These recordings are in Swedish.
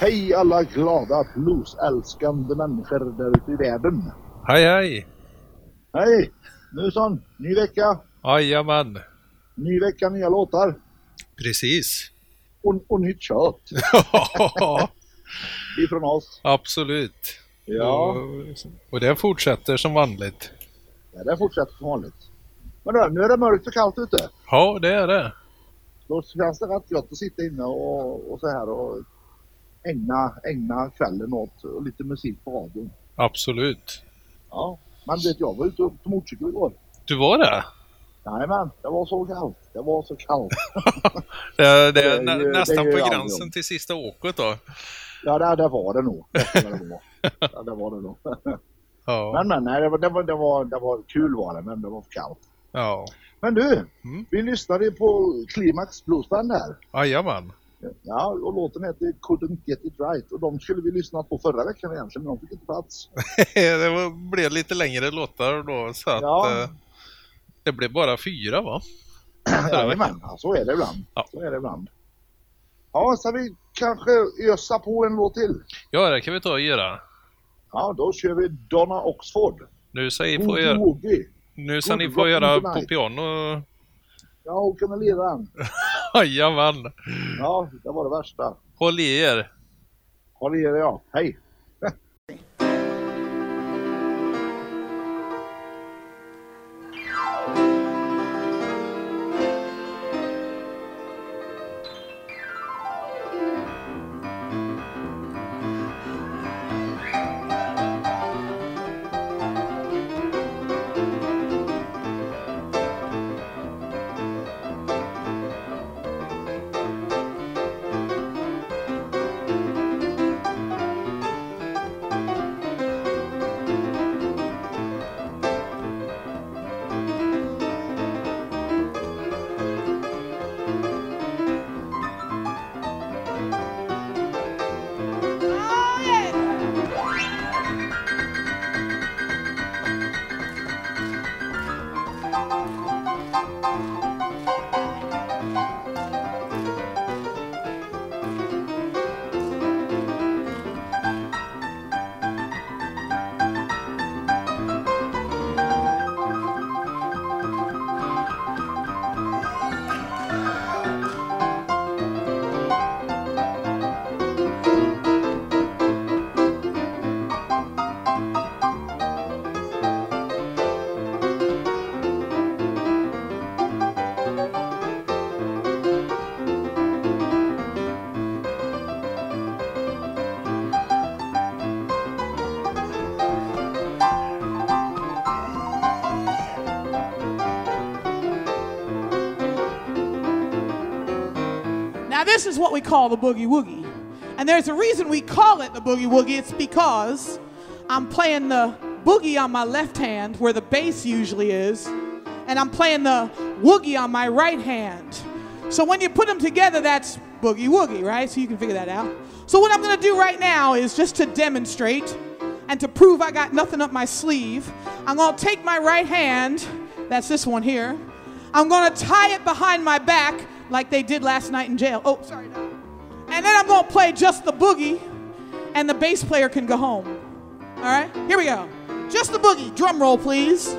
Hej alla glada bluesälskande människor där ute i världen. Hej hej! Hej! Nu sån, ny vecka, Jajamän! ny vecka, nya låtar Precis! och, och nytt kött ifrån oss. Absolut! Ja, Och, och det fortsätter som vanligt. ja det fortsätter som vanligt. Men då, nu är det mörkt och kallt ute. Ja, det är det. Då känns det rätt gött att sitta inne och, och så här och ägna, ägna kvällen åt lite musik på radion. Absolut. Ja, men vet jag var ute på motorcykel igår. Du var det? Jajamän, det var så kallt. Det var så kallt. Det, det Det är är ju- nästan det är på gränsen till sista åket då. Ja, det, det var det nog. Det det. Ja, det var det nog. Ja. Men men, nej, det var, det var, det var, det var kul var det, men det var för kallt. ja. Men du, Mm. vi lyssnade på Climax Bluesband här. Jajamän. Ja, och låten heter Couldn't Get It Right och de skulle vi lyssna på förra veckan egentligen, men de fick inte plats. det var, blev lite längre låtar då så att Ja. eh, det blev bara fyra va? Jajamän, ja, så är det ibland. Ja. Så är det ibland. Ja, ska vi kanske ösa på en låt till? Ja, det kan vi ta och göra. Ja, då kör vi Donna Oxford. Nu ska ni få göra, nu ska ni få göra på piano. Ja, hon kunde lira den. Jajamän! Ja, det var det värsta. Håll i er! Håll i er ja. Hej! this is what we call the boogie woogie. And there's a reason we call it the boogie woogie. It's because I'm playing the boogie on my left hand where the bass usually is, and I'm playing the woogie on my right hand. So when you put them together, that's boogie woogie, right? So you can figure that out. So what I'm gonna do right now is just to demonstrate and to prove I got nothing up my sleeve, I'm gonna take my right hand, that's this one here, I'm gonna tie it behind my back like they did last night in jail. Oh, sorry. no. And then I'm gonna play just the boogie, and the bass player can go home. All right, here we go. Just the boogie. Drum roll, please.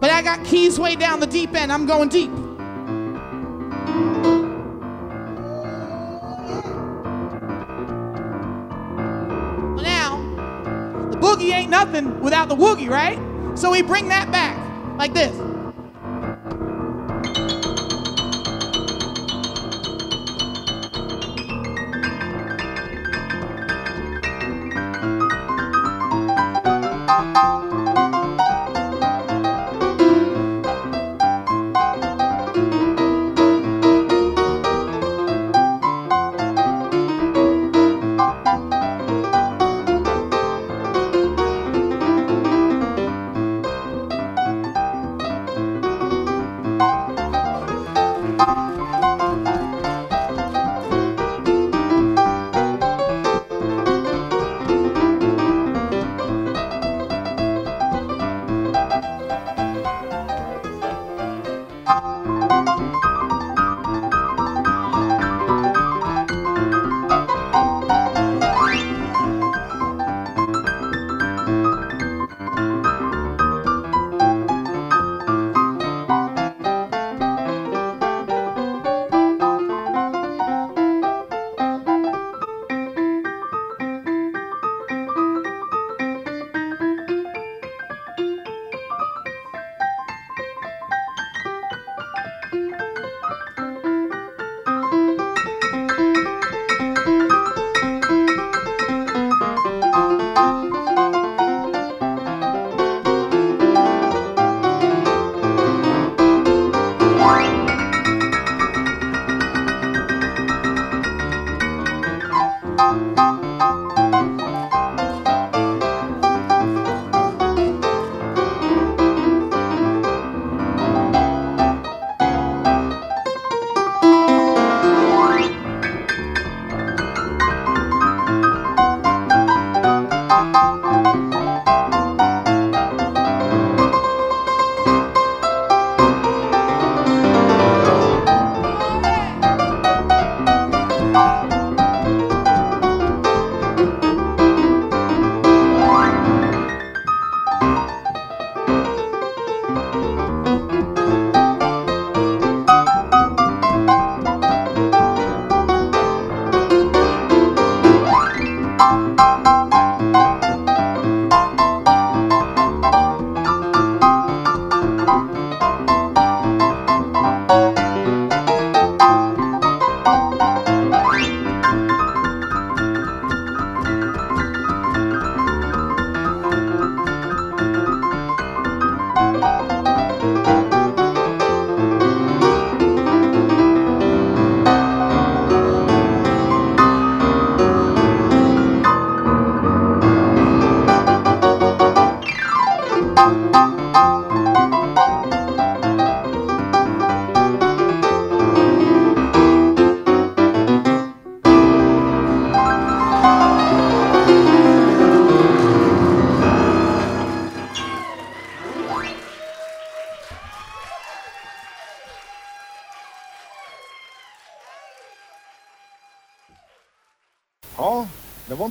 But I got keys way down the deep end. I'm going deep. Ain't nothing without the Woogie, right? So we bring that back like this.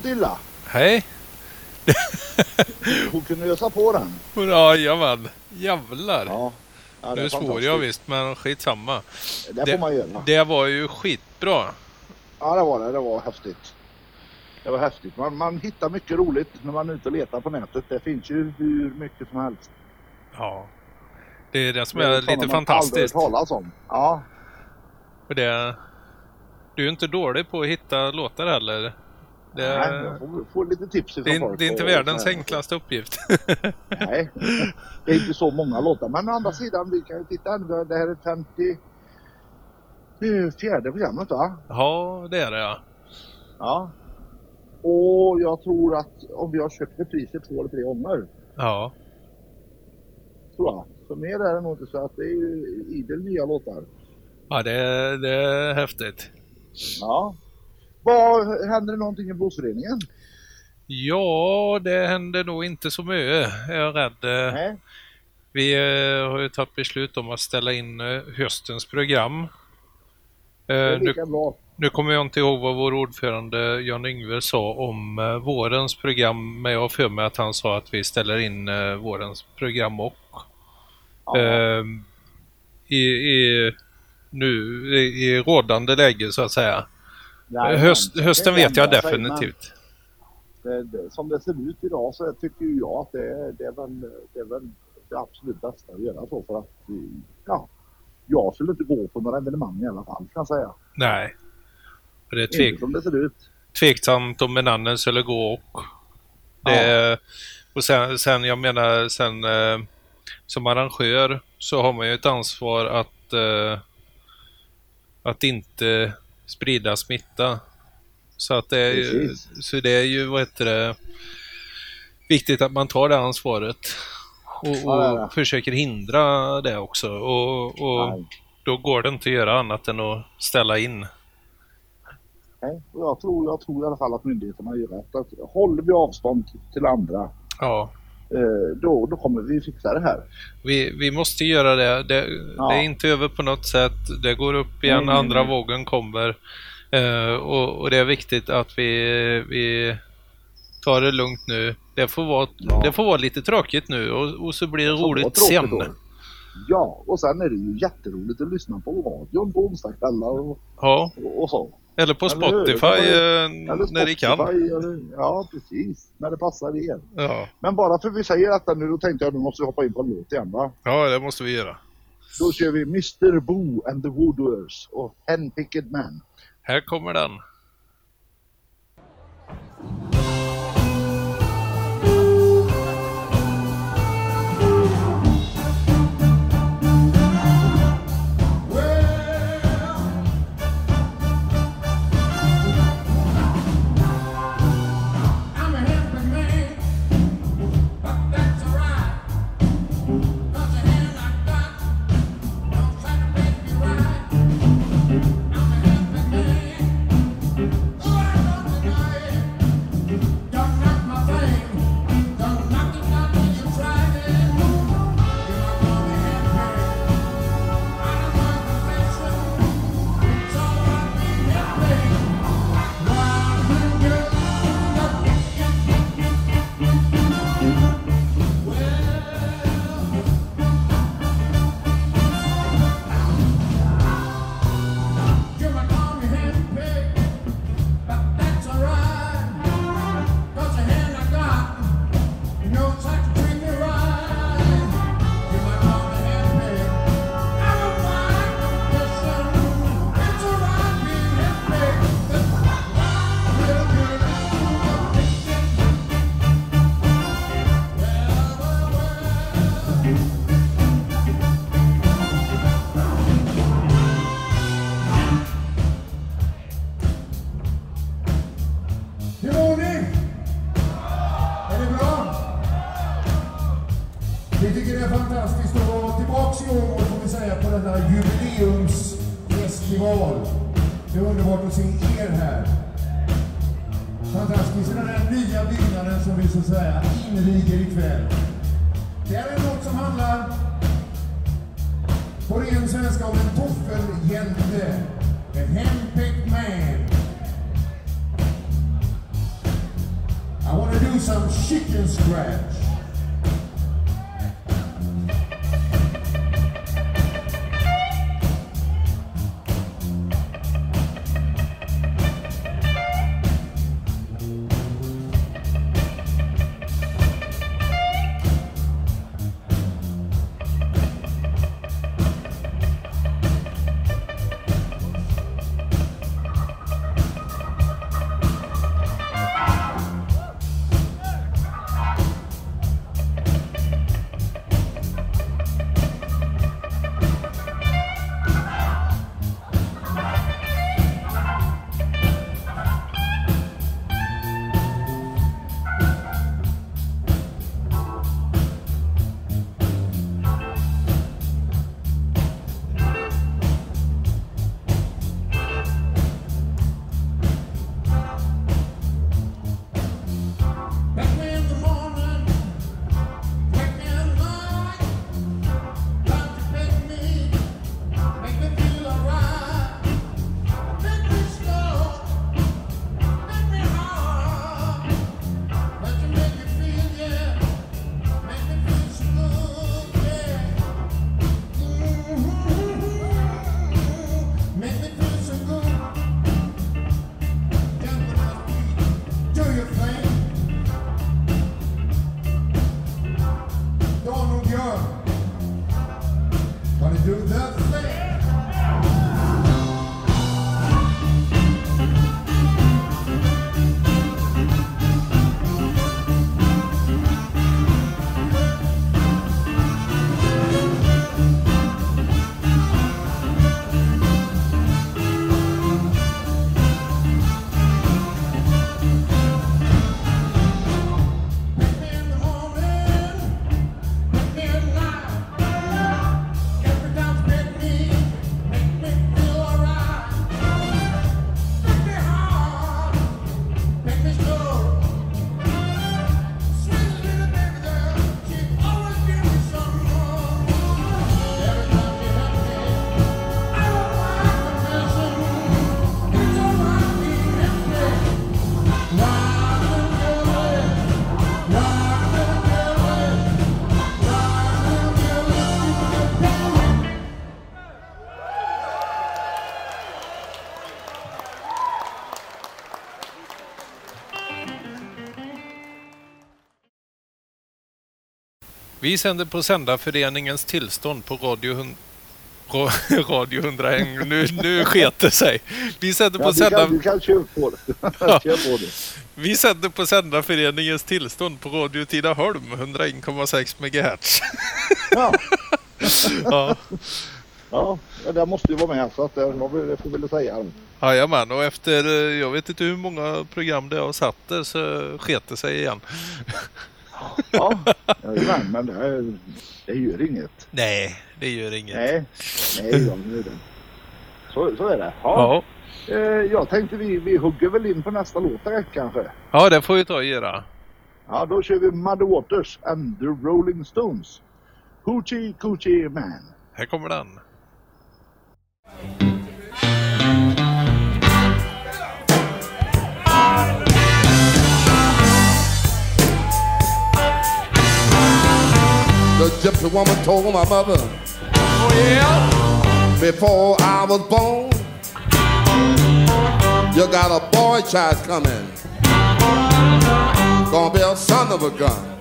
Det var inte illa. Hej! Hon kunde ösa på den. Ja, jajamän. Jävlar. Ja. ja det är nu svor jag visst, men skitsamma. Det får man göra. det var ju skitbra. Ja, det var det. Det var häftigt. Det var häftigt. Man, man hittar mycket roligt när man är ute och letar på nätet. Det finns ju hur mycket som helst. Ja. Det är det som Det är sådana lite man fantastiskt. hört talas om. Ja, Och det, du är ju inte dålig på att hitta låtar heller. Det, Nej, jag får, får lite tips det, är, folk det är inte världens enklaste uppgift. Nej, det är inte så många låtar. Men å andra sidan, vi kan ju titta. Det här är 50... Det är fjärde programmet va? ja, det är det ja. Ja. Och jag tror att om vi har köpt repriser två eller tre gånger, Ja, tror jag. Så mer är det nog inte så att det är ju idel nya låtar. ja det, det är häftigt. Ja. Vad, händer det någonting i Bluesföreningen? Ja, det händer nog inte så mycket. Jag är rädd. Eh, Nej. Vi eh, har ju tagit beslut om att ställa in eh, höstens program. Eh, Nu, nu kommer jag inte ihåg vad vår ordförande Jan Yngve sa om vårens program, men jag har för mig att han sa att vi ställer in vårens program och Ja. eh, i, i, nu, i, i rådande läge så att säga. Nej, Höst, hösten vet jag definitivt. Det, det, som det ser ut idag så tycker jag att det, det, är väl, det är väl det absolut bästa att göra så för att ja, jag skulle inte gå på några evenemang i alla fall kan jag säga. Nej. Det är tvek, Inte som det ser ut. tveksamt om en annan skulle gå och. Det, Och sen, sen, jag menar, sen eh, som arrangör så har man ju ett ansvar att eh, att inte sprida smitta. Så att det är ju, så det är ju, vad heter det, viktigt att man tar det ansvaret. Och, Ja, det är och det. försöker hindra det också. Och, och då går det inte att göra annat än att ställa in. Nej, och jag, tror, jag tror i alla fall att myndigheterna gör rätt. Att håller vi avstånd till andra Ja, då, då kommer vi fixa det här. vi, vi måste göra det. Det, Ja. det är inte över på något sätt. Det går upp igen, Nej, andra nej. vågen kommer. Eh, och, och det är viktigt att vi, vi tar det lugnt nu. Det får vara, Ja. det får vara lite tråkigt nu och, och så blir det vad roligt sen. då. Ja, och sen är det ju jätteroligt att lyssna på radion på onsdagskvällar och, Ja, och, och så. Eller på Eller? Spotify Eller eh, när det kan. Eller- Ja, precis. När det passar er. Ja. Men bara för vi säger detta nu, då tänkte jag nu måste vi hoppa in på en låt igen va? ja, det måste vi göra. Då kör vi Mr Boo and the Wooders och Handpicked Man. Här kommer den. Chicken scratch. Vi sänder på Sändarföreningens tillstånd på Radio, Radio 101. Nu, nu sket det sig. Vi sänder på, Ja, du, sända... kan, du kan på det. På det. Vi sänder på Sändarföreningens tillstånd på Radio Tidaholm 101,6 MHz. Ja, Ja. ja, det måste ju vara med så att det, det får vi väl säga. Jajamän, och efter eh, jag vet inte hur många program det har satt där så sket det sig igen. Ja, jajamän, men det, det gör inget. Nej, det gör inget. Nej, nej, jag gör det. Så, så är det. Ja. Ja. Eh, jag tänkte vi, vi hugger väl in på nästa låt direkt kanske. ja, det får vi ta och göra. Ja, då kör vi Muddy Waters and the Rolling Stones. Hoochie Coochie Man. Här kommer den. Gypsy woman told my mother, Oh yeah, before I was born, you got a boy child coming, gonna be a son of a gun.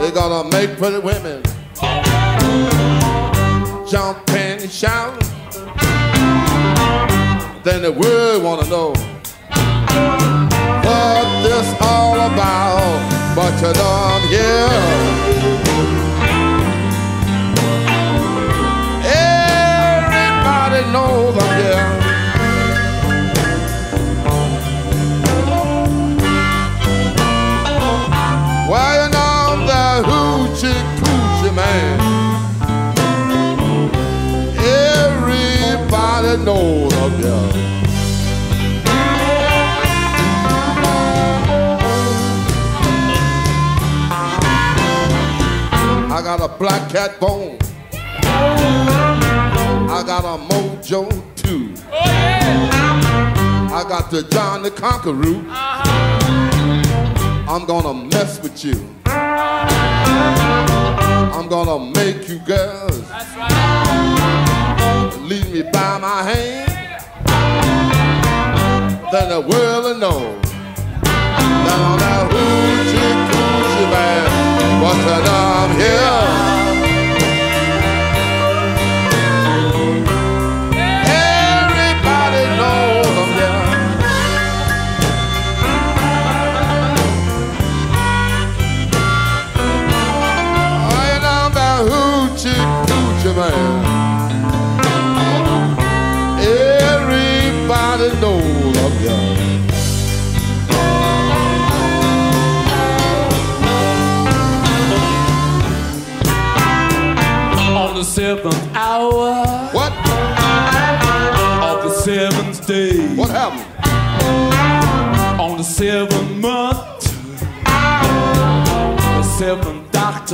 They gonna make pretty women jump and shout. Then the world wanna know what this all about. But you don't hear. Everybody knows I'm here. You know the hoochie coochie man. Everybody knows I'm here. Got a black cat bone. I got a mojo too. I got the John the Conqueror. I'm gonna mess with you. I'm gonna make you girls lead me by my hand. Then the world will know Rotterdam here.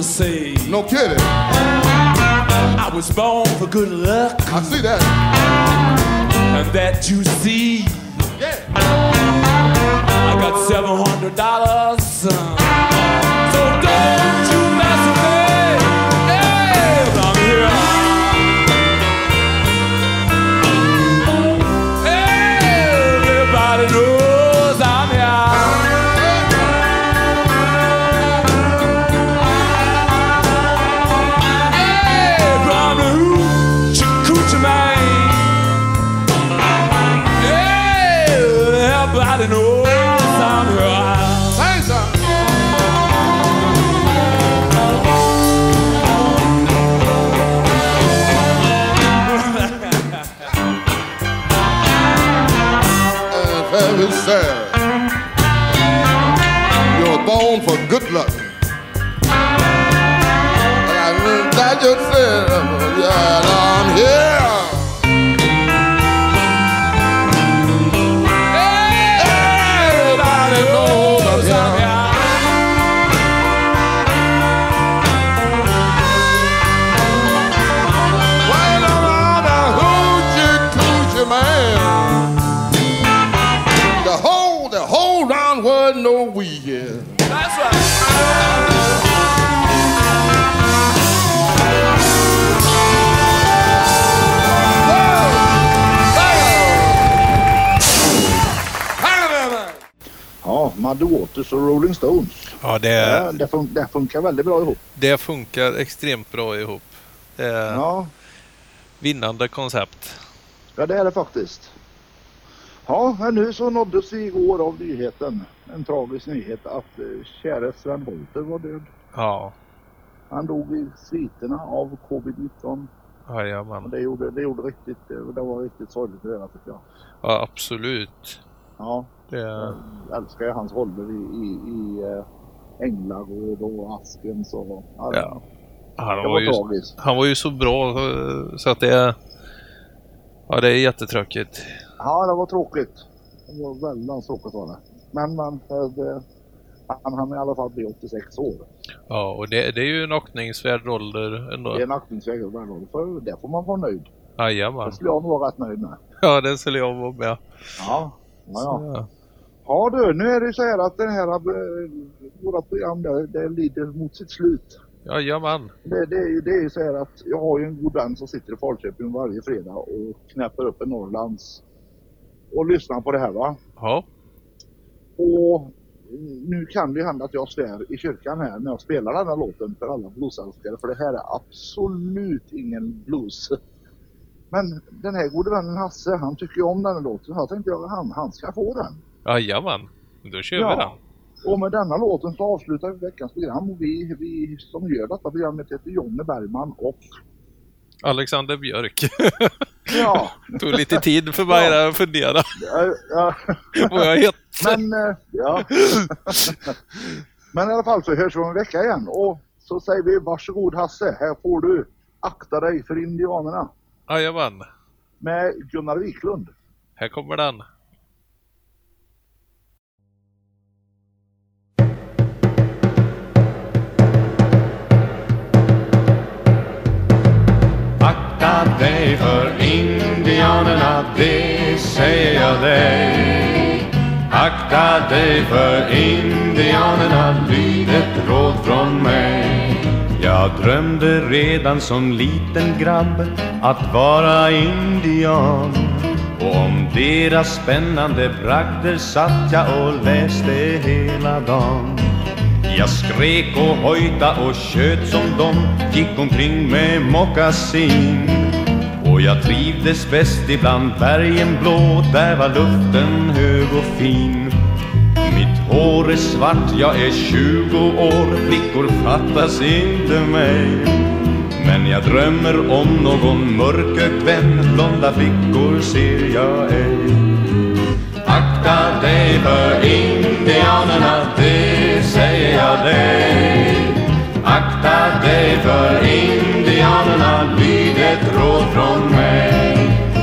Doctor say No kidding. I was born for good luck, I see that. and that you see Yeah. I got seven hundred dollars. Muddy Waters och Rolling Stones. Ja, det, Ja, det, fun- det funkar väldigt bra ihop. det funkar extremt bra ihop. Det är Ja, vinnande koncept. ja det är det faktiskt. Ja, men nu så nåddes vi igår av nyheten. En tragisk nyhet att eh, käre Sven Wollter var död. Ja, Han dog i sviterna av covid-19. Och jajamän. det gjorde, det gjorde riktigt, det var riktigt sorgligt att höra tycker jag. Ja, absolut. Ja, Det, jag älskar ju hans roller i, i, i uh, Änglarråd och Askens och ja, Ja. han, var var ju, tragiskt. han var ju så bra eh, så att det. Ja, det är jättetråkigt. Ja, det var tråkigt. Det var väldigt tråkigt var det. Men man, eh, det, han hann i alla fall bli 86 år. Ja, och det, det är ju en aktningsvärd ålder ändå. Det är en aktningsväg för det får man vara nöjd. Jajamän. Det skulle jag nog vara rätt nöjd med. Ja, det skulle jag vara med. Ja, ja, ja. Ja. Du, nu är det så här att det här eh, våra program det, det lider mot sitt slut. Jajamän. Det, det, är ju- det är ju så här att jag har ju en god vän som sitter i Falköping varje fredag och knäpper upp en Norrlands och lyssnar på det här va. Ja. Och nu kan det ju hända att jag svär i kyrkan här när jag spelar den här låten för alla bluesälskare för det här är absolut ingen blues. Men den här gode vännen Hasse, han tycker ju om den här låten. Jag tänkte att han, han ska få den. Jajamän. Då kör vi Ja. den. Och med denna låten så avslutar vi veckans program och vi, vi som gör detta programmet heter Jonny Bergman och Alexander Björk. ja, tog lite tid för mig där att fundera ja, ja vad jag heter. men eh, ja. men i alla fall så hörs vi om en vecka igen och så säger vi varsågod Hasse, här får du Akta dig för indianerna Jajamän. med Gunnar Wiklund. Här kommer den. Dig för indianerna, det säger jag dig. Akta dig för indianerna, lyd ett råd från mig. Jag drömde redan som liten grabb att vara indian. Och om deras spännande bragder satt jag och läste hela dagen. Jag skrek och hojta och tjöt som dom gick omkring med mockasin. Och jag trivdes bäst ibland bergen blå, där var luften hög och fin. Mitt hår är svart, jag är 20 år, flickor fattas inte mig. Men jag drömmer om någon mörkögd vän, blonda flickor ser jag ej. Akta dig för indianerna, det säger jag dig. Akta dig för indianerna, ett råd från mig.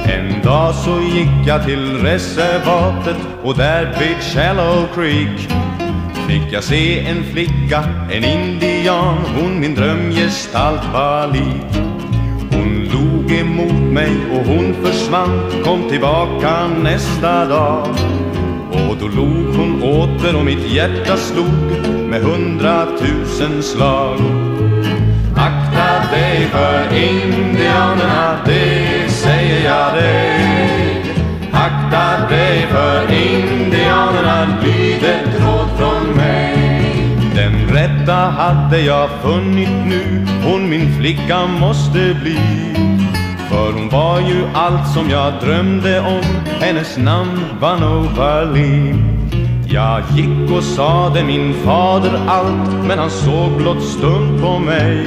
En dag så gick jag till reservatet och där vid Shallow Creek fick jag se en flicka, en indian, hon min drömgestalt var lik. Hon log emot mig och hon försvann, kom tillbaka nästa dag. Och då log hon åter och mitt hjärta slog med hundratusen slag. För indianerna, det säger jag dig. Akta dig för indianerna, lyd ett råd från mig. Den rätta hade jag funnit nu, hon min flicka måste bli. För hon var ju allt som jag drömde om, hennes namn var Novali. Jag gick och sade min fader allt, men han såg blott stumt på mig.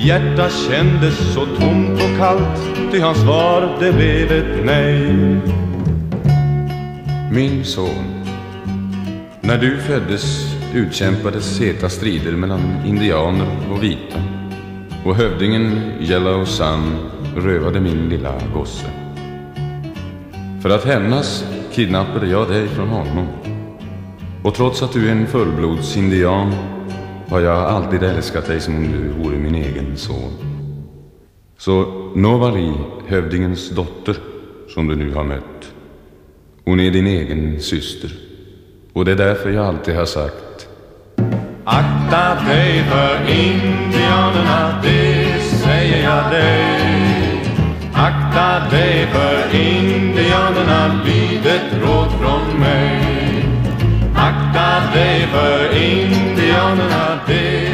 Hjärta kändes så tomt och kallt, ty hans svar det blev ett nej. Min son, när du föddes utkämpades heta strider mellan indianer och vita och hövdingen Yellow Sun rövade min lilla gosse. För att hämnas kidnappade jag dig från honom. Och trots att du är en fullblodsindian har jag alltid älskat dig som om du vore min egen son. Så Novali, hövdingens dotter, som du nu har mött, hon är din egen syster. Och det är därför jag alltid har sagt Akta dig för indianerna, det säger jag dig. Akta dig för indianerna, lyd ett råd från mig. Dave, Indiana Dave.